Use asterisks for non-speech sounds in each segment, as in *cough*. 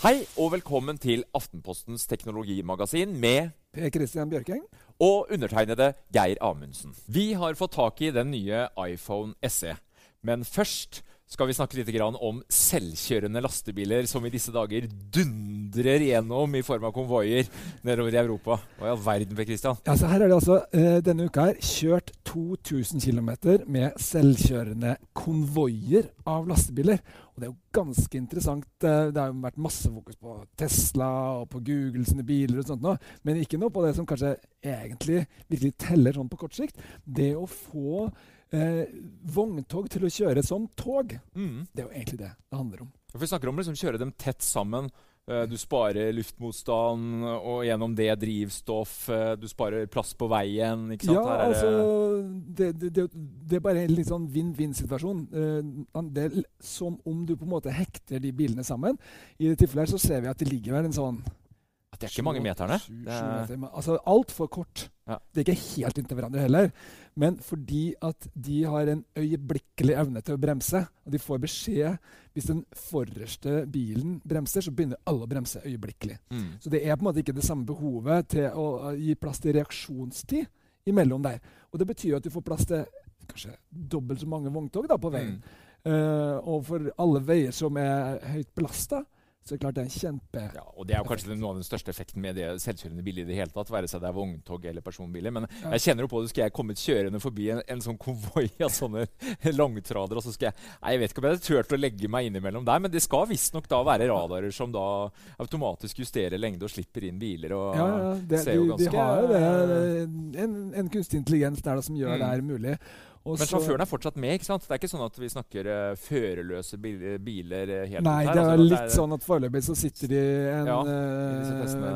Hei og velkommen til Aftenpostens teknologimagasin med Per Christian Bjørkeng. og undertegnede Geir Amundsen. Vi har fått tak i den nye iPhone SE. Men først skal vi snakke litt om selvkjørende lastebiler som i disse dager dundrer gjennom i form av konvoier nedover i Europa. Hva i all verden, Per Christian? Ja, så her er det altså eh, denne uka her kjørt 2000 km med selvkjørende konvoier av lastebiler. Og det er jo ganske interessant. Eh, det har jo vært masse fokus på Tesla og på Google sine biler og sånt nå, men ikke noe på det som kanskje egentlig virkelig teller sånn på kort sikt. Det å få eh, vogntog til å kjøre som tog. Mm. Det er jo egentlig det det handler om. For Vi snakker om å liksom kjøre dem tett sammen. Eh, Du sparer luftmotstand, og gjennom det drivstoff. eh, Du sparer plass på veien. ikke sant? Ja, det- altså det, det, det, det er bare en litt sånn vinn-vinn-situasjon. Eh, det er som om du på en måte hekter de bilene sammen. I det tilfellet her så ser vi at det ligger vel en sånn Det er ikke mange meterne. Sju, Det sju er- meter, altså altfor kort. Ja. Det er ikke helt inntil hverandre heller. Men fordi at de har en øyeblikkelig evne til å bremse, og de får beskjed Hvis den forreste bilen bremser, så begynner alle å bremse øyeblikkelig. Mm. Så det er på en måte ikke det samme behovet til å gi plass til reaksjonstid imellom der. Og det betyr jo at du får plass til kanskje dobbelt så mange vogntog da, på veien. Mm. Uh, og for alle veier som er høyt belasta, Så klart det er en kjempe... Ja, og Det er jo kanskje noe av den største effekten med det selvkjørende bilet. i det hele tatt. Være seg det er vogntog eller personbiler. Men Ja. jeg kjenner jo på det. Skal jeg kommet kjørende forbi en, en sånn konvoi *laughs* av sånne langtradere, og så skal jeg Nei, jeg vet ikke om jeg hadde turt å legge meg innimellom der, men det skal visstnok da være radarer som da automatisk justerer lengde og slipper inn biler. og Ja, ja, det, ser jo de, de ganske- har jo det, en, en kunstig intelligens der da, som gjør Mm. det her mulig. Og Men sjåføren er fortsatt med? ikke sant? Det er ikke sånn at vi snakker uh, førerløse bil biler eh, helt Nei, her? det er altså, litt sånn at foreløpig så sitter de en, Ja, uh, eh, testene.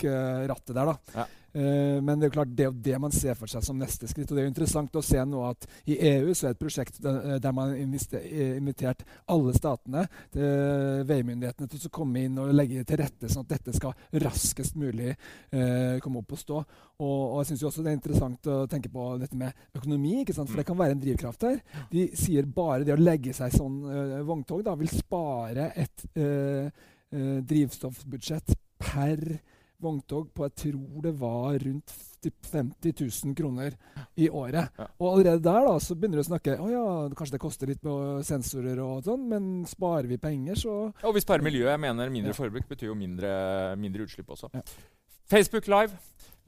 Bak eh, rattet der, da. Ja. Eh, men det er jo klart det er det man ser for seg som neste skritt. Og det er jo interessant å se nå at i EU så er det et prosjekt der, der man har eh, invitert alle statene, til veimyndighetene, til å komme inn og legge til rette sånn at dette skal raskest mulig eh, komme opp og stå. Og, og jeg syns også det er interessant å tenke på dette med økonomi, for det kan være en drivkraft her. De sier bare det å legge seg sånn eh, vogntog da, vil spare et eh, eh, drivstoffbudsjett per vogntog på jeg tror det var rundt 50 000 kroner i året. Ja. Og allerede der da, så begynner du å snakke å ja, kanskje det koster litt med sensorer og sånn, men sparer vi penger, så Og vi sparer miljøet. Jeg mener mindre Ja. forbruk betyr jo mindre, mindre utslipp også. Ja. Facebook Live.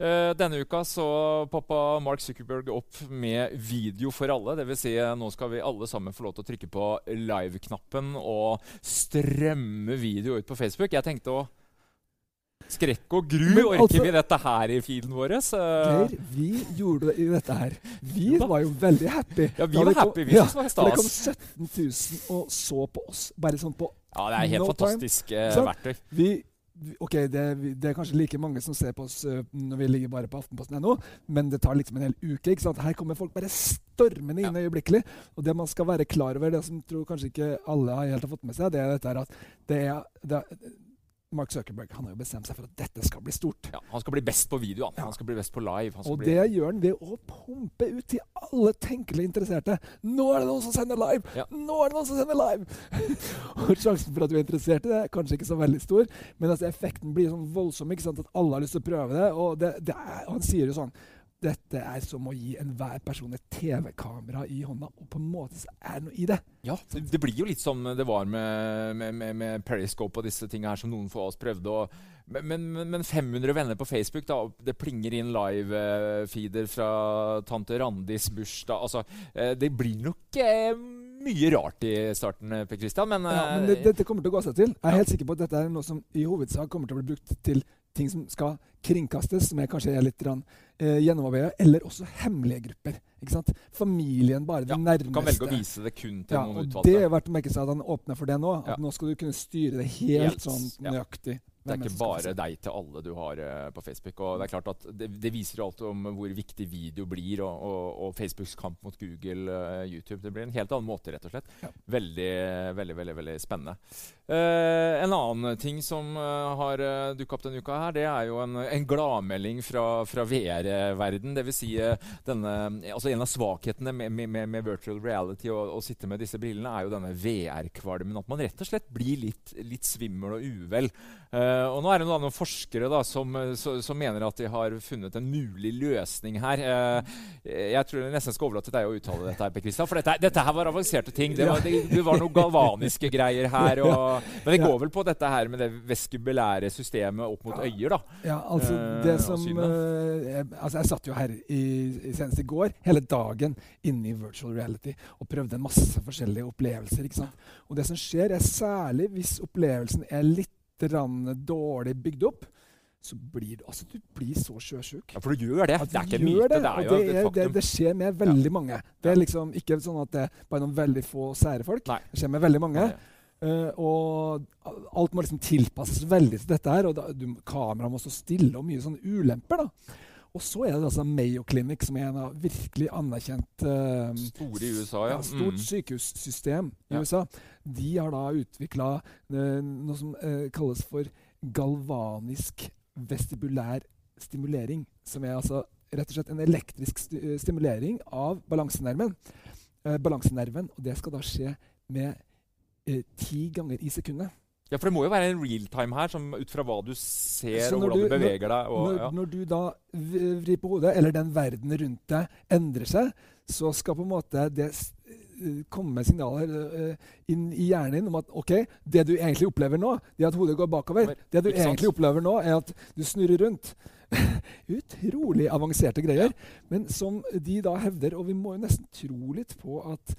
Uh, denne uka så poppa Mark Zuckerberg opp med video for alle. Dvs. Si, eh, nå skal vi alle sammen få lov til å trykke på live-knappen og strømme video ut på Facebook. Jeg tenkte å Skrekk og gru, Men orker altså- vi dette her i feeden vår? Geir, vi gjorde det i dette her. Vi Jo var jo veldig happy. ja, vi Da var happy. Vi ja, syntes det var stas. det kom stas. 17 000 og så på oss. Bare sånn på Ja, det er helt No fantastisk eh, verktøy. Vi, ok, det, det er kanskje like mange som ser på oss uh, når vi ligger bare på Aftenposten.no, men det tar liksom en hel uke. ikke sant? Her kommer folk bare stormende inn øyeblikkelig. Og det man skal være klar over, det som tror kanskje ikke alle har helt har fått med seg, det er dette her at det er, det er Mark Zuckerberg han har jo bestemt seg for at dette skal bli stort. Ja, han skal bli best på video. Han, Ja. han skal bli best på live. Og bli, det gjør han ved å pumpe ut til alle tenkelige interesserte. Nå er det noen som sender live! Ja. Nå er det noen som sender live! *laughs* og sjansen for at du er interessert i det, er kanskje ikke så veldig stor, men altså effekten blir sånn voldsom. ikke sant? At alle har lyst til å prøve det. Og det, det er, han sier jo sånn dette er som å gi enhver person et TV-kamera i hånda, og på en måte så er det noe i det. Ja, det, blir jo litt som det var med, med, med, med Periscope og disse tingene her som noen få av oss prøvde. Og, men, men, men 500 venner på Facebook, da, det plinger inn live-feeder fra tante Randis bursdag altså, eh, Det blir nok eh, mye rart i starten, eh, Per Christian, men, Ja, men eh, det, dette kommer til å gå seg til. Jeg er Ja. helt sikker på at dette er noe som i hovedsak kommer til å bli brukt til ting som skal kringkastes, som jeg kanskje er litt eh, gjennomarbeida, eller også hemmelige grupper. Ikke sant? Familien, bare ja, nærmeste. du kan velge å vise det kun til ja, noen og utvalgte. Det er verdt å merke seg at han åpner for det nå. At Ja. nå skal du kunne styre det helt, Helt, sånn nøyaktig. Det er ikke bare deg til alle du har eh, på Facebook. og Det er klart at det, det viser jo alt om hvor viktig video blir, og, og, og Facebooks kamp mot Google, eh, YouTube. Det blir en helt annen måte, rett og slett. Ja. Veldig, veldig veldig, veldig spennende. Eh, en annen ting som uh, har uh, dukka opp denne uka, her, det er jo en, en gladmelding fra, fra VR-verden. Dvs. Si, uh, denne, altså en av svakhetene med, med, med, virtual reality og å sitte med disse brillene, er jo denne VR-kvalmen. At man rett og slett blir litt, litt svimmel og uvel. Eh, og nå er det noen, forskere da, som, eh, så, som mener at de har funnet en mulig løsning her. Eh, jeg tror jeg nesten skal overlate til deg å uttale dette, her, Per for dette, dette her var avanserte ting. Det var, det, det var noen galvaniske greier her. Og, men det går vel på dette her med det vestibulære systemet opp mot øyer, da. Ja, altså Eh, det som synet. eh, jeg, altså jeg satt jo her i, i, senest i går, hele dagen inne i virtual reality og prøvde en masse forskjellige opplevelser. ikke sant? Og det som skjer, er særlig hvis opplevelsen er litt dårlig bygd opp, så blir du altså du blir så sjøsjuk. Ja, For du gjør det. Det er ikke myte, det det, er jo det, et er, det, det skjer med veldig mange. Det er liksom ikke sånn at det er bare noen veldig få sære folk. Nei. Det skjer med veldig mange. Nei. Eh, og alt må liksom tilpasses veldig til dette her. Og da, du, kameraet må stå stille, og mye sånne ulemper. da. Og så er det altså Mayo Clinic, som er en av virkelig anerkjent uh, Store i USA, ja. ja, stort Mm. sykehussystem i Ja. USA. De har da utvikla noe som eh, kalles for galvanisk vestibulær stimulering. Som er altså rett og slett en elektrisk eh, stimulering av balansenerven. Eh, balansenerven. Og det skal da skje med eh, ti ganger i sekundet. Ja, for det må jo være en realtime her, som ut fra hva du ser og hvordan du, du- beveger deg. Og, når, ja. når du da vrir på hodet, eller den verden rundt deg endrer seg, så skal på en måte det eh, komme med signaler eh, inn i hjernen din om at ok, det du egentlig opplever nå, det at hodet går bakover. Det du egentlig opplever nå, er at du snurrer rundt. *laughs* Utrolig avanserte greier. Men som de da hevder, og vi må jo nesten tro litt på at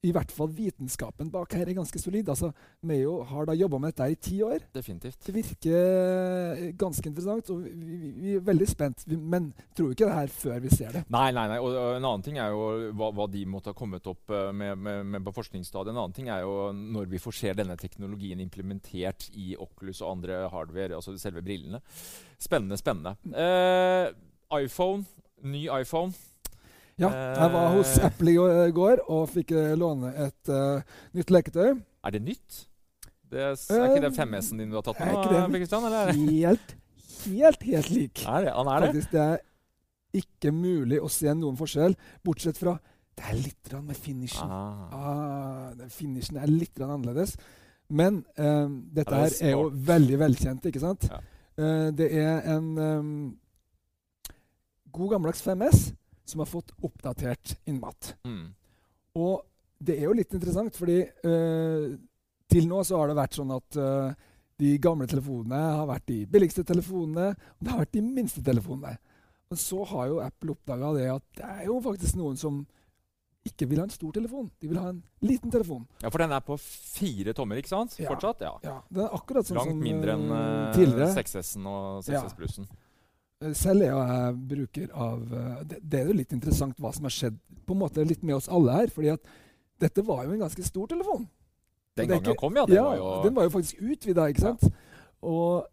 i hvert fall vitenskapen bak her er ganske solid. Altså, Mayo har da jobba med dette her i ti år. Definitivt. Det virker eh, ganske interessant, og vi, vi, vi er veldig spent. Vi, men tror ikke det her før vi ser det. Nei, nei, nei. Og, og en annen ting er jo hva, hva de måtte ha kommet opp eh, med, med, med på forskningsstadiet. En annen ting er jo når vi får se denne teknologien implementert i Oculus og andre hardware, altså selve brillene. Spennende, spennende. Eh, iPhone, ny iPhone. Ja, jeg var hos Eh. Apple i går- og fikk eh, låne et uh, nytt leketøy. Er det nytt? Det er, er ikke det Eh, 5S-en din du har tatt er ikke Kristian, eller er? Helt, helt, helt lik. Er det? Han er det? Faktisk, det er ikke mulig å se noen forskjell, bortsett fra det er litt med finishen. Ah. Ah, den finishen er litt annerledes. Men um, dette er, det er jo veldig velkjent, ikke sant? Ja. Uh, det er en um, god gammeldags 5S som har fått oppdatert innmat. Mm. Og det er jo litt interessant, fordi uh, til nå så har det vært sånn at uh, de gamle telefonene har vært de billigste telefonene, og det har vært de minste telefonene. Og så har jo Apple oppdaga det at det er jo faktisk noen som ikke vil ha en stor telefon. De vil ha en liten telefon. Ja, for den er på fire tommer, ikke sant? Ja. Fortsatt? Ja. Ja, Den er akkurat sånn Langt som mindre enn eh, eh, tidligere. 6S-en og 6S Ja. Plussen. Eh, Selv er jeg bruker av eh, det, det er jo litt interessant hva som har skjedd på en måte litt med oss alle her. fordi at dette var jo en ganske stor telefon. Den gangen ikke- kom, ja. Den, ja, var jo den var jo faktisk utvida, ikke sant? Og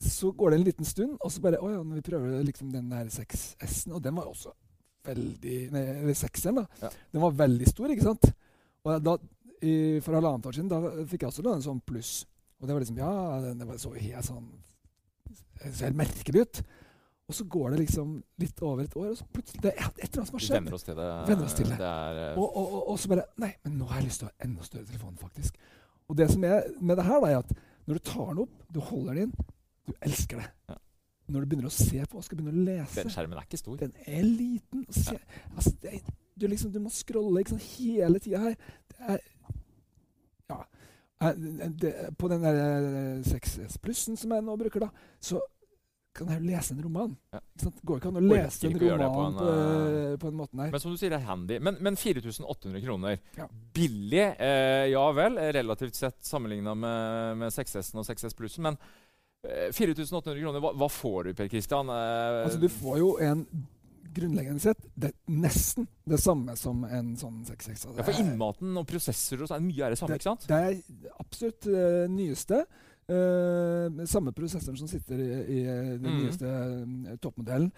så går det en liten stund, og så bare Å ja, vi prøver liksom den der 6S-en Og den var også veldig Nei, eller 6-en, da. Ja. Den var veldig stor, ikke sant? Og da, i, for halvannet år siden da fikk jeg også en sånn pluss. Og det var liksom Ja, den var så helt sånn Så helt merkelig ut. Og så går det liksom litt over et år, og så plutselig Det er et eller annet som har Vi skjedd. venner oss til det. Venner oss til det. er, eh, Og, og, og, og så bare Nei, men nå har jeg lyst til å ha enda større telefon, faktisk. Og det som er med det her, da, er at når du tar den opp, du holder den inn, du elsker det. Ja. Når du begynner å se på og skal begynne å lese den skjermen er ikke stor. Den er liten. Se, altså, det du, liksom, du må scrolle liksom, hele tida her. Det er Ja. Eh, Det, på den der eh, 6S Plussen som jeg nå bruker, da, så kan jeg jo lese en roman. Ja. Det går ikke an å lese en gjøre det på roman en, på, eh, på, en måte, nei. Men som du sier, det er handy. Men, men 4800 kroner. Ja. Billig, eh, ja vel, eh, relativt sett sammenligna med, med 6S-en og 6S Plussen. Men eh, 4800 kroner, hva, hva får du, Per Kristian? Eh, Altså, du får jo en grunnleggende sett det, nesten det samme som en sånn 6S. ja, for innmaten og prosessorer og sånn, mye er det samme, ikke sant? Det er absolutt det nyeste. Uh, samme prosessoren som sitter i, i den mm. nyeste eh, toppmodellen.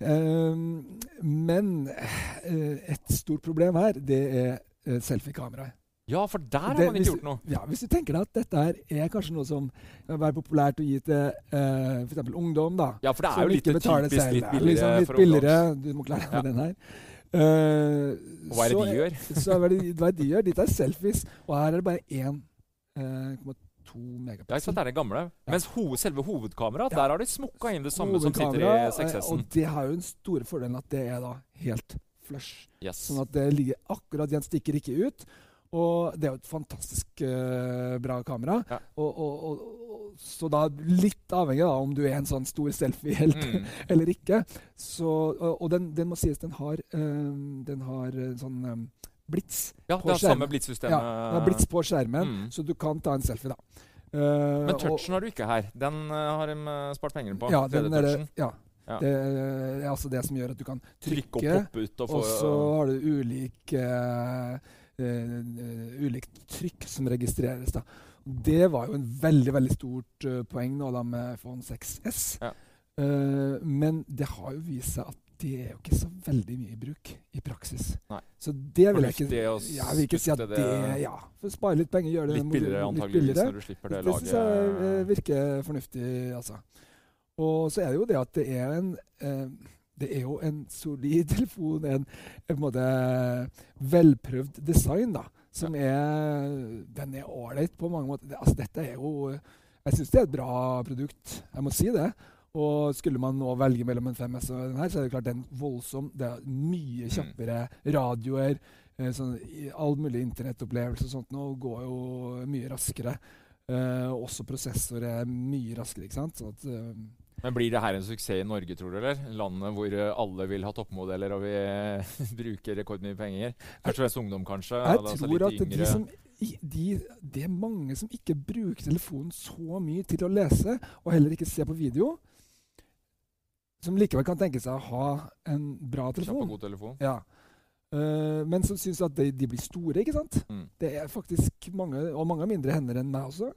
Uh, men et stort problem her, det er selfie-kameraet. Ja, for der har Det- man ikke gjort noe. Ja, Hvis du tenker deg at dette her er kanskje noe som være populært å gi til uh, f.eks. ungdom, da. Ja, for det er jo litt typisk selv. litt billigere liksom litt for billigere. Du må klare deg Ja. med den her. Uh, Og hva er det så de gjør? Så er det, hva er det de gjør? Dette er selfies, og her er det bare 1,2 Ja, ikke sant, det er det gamle. Mens ho selve hovedkameraet, Ja. der har de smukka inn det samme som sitter i Hovedkamera, eh, 6S-en. Og det har jo den store fordelen at det er da helt flush. Yes. Sånn at det ligger akkurat igjen, stikker ikke ut. Og det er jo et fantastisk uh, bra kamera. Ja. Og, og, og, så da litt avhengig av om du er en sånn stor selfie-helt Mm. *laughs* eller ikke. Så, og den, den må sies den har, eh, den har eh, sånn eh, blits. Ja, på det er samme skjermen. blitzsystemet. Ja, det er blits på skjermen, Mm. så du kan ta en selfie, da. Uh, Men og- touchen har du ikke her. Den uh, har de eh, spart penger på. ja, den er, 3D-touchen. ja. Ja. Det er altså det som gjør at du kan Trykke og poppe ut og få og så har du ulik, uh, eh, ulikt trykk som registreres. da. Det var jo en veldig veldig stort eh, poeng nå da med iPhone 6S. Ja. Eh, men det har jo vist seg at det er jo ikke så veldig mye i bruk i praksis. Nei. Så det vil jeg ikke ja, jeg vil ikke si at det, det Ja, for spare litt penger, gjøre det Litt billigere antageligvis når du slipper det, Det syns jeg virker fornuftig, altså. Og så er det jo det at det er en eh, Det er jo en solid *laughs* telefon, en, en måte velprøvd design, da. Som er Den er ålreit på mange måter. Altså, dette er jo Jeg syns det er et bra produkt. Jeg må si det. Og skulle man nå velge mellom en 5S og den her, så er det klart den voldsom Det er mye Mm. kjappere radioer. eh, sånn, all mulig internettopplevelse og sånt nå går jo mye raskere. Eh, også prosessor er mye raskere, ikke sant. At, eh, Men Blir det her en suksess i Norge, tror du? eller? Landet hvor eh, alle vil ha toppmodeller og vi *laughs* bruker rekordmye penger? Først og fremst ungdom, kanskje? jeg da, tror at de som i- de, det er mange som ikke bruker telefonen så mye til å lese, og heller ikke se på video, som likevel kan tenke seg å ha en bra Kjapp og telefon. god telefon. Ja. Uh, men som syns at de, de blir store, ikke sant. Mm. Det er faktisk mange, og mange mindre hender enn meg også.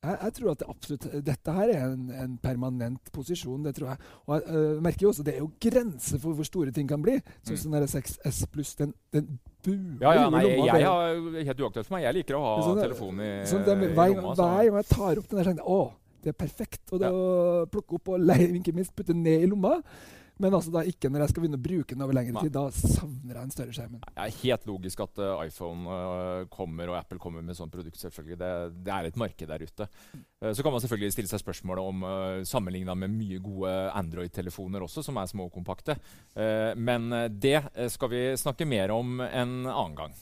Jeg, jeg tror at det absolutt, dette her er en, en permanent posisjon. det tror jeg. Og jeg uh, merker jo også det er jo grenser for hvor store ting kan bli. Sånn som den der 6S pluss, den, den buer Ja, ja, i nei, lomma. jeg jeg har helt uaktuelt for meg. Jeg liker å ha Sånn, telefonen i, sånn det, i lomma. hver gang jeg tar opp den der, tenker jeg det er perfekt. Og det å plukke opp og leie, ikke minst putte ned i lomma. Men altså da ikke når jeg skal begynne å bruke den over lengre tid. Da savner jeg den større skjermen. Det er helt logisk at uh, iPhone uh, kommer og Apple kommer med sånt produkt. selvfølgelig. Det, det er et marked der ute. Uh, så kan man selvfølgelig stille seg spørsmålet om uh, sammenligna med mye gode Android-telefoner også, som er små og kompakte. Eh, men det skal vi snakke mer om en annen gang.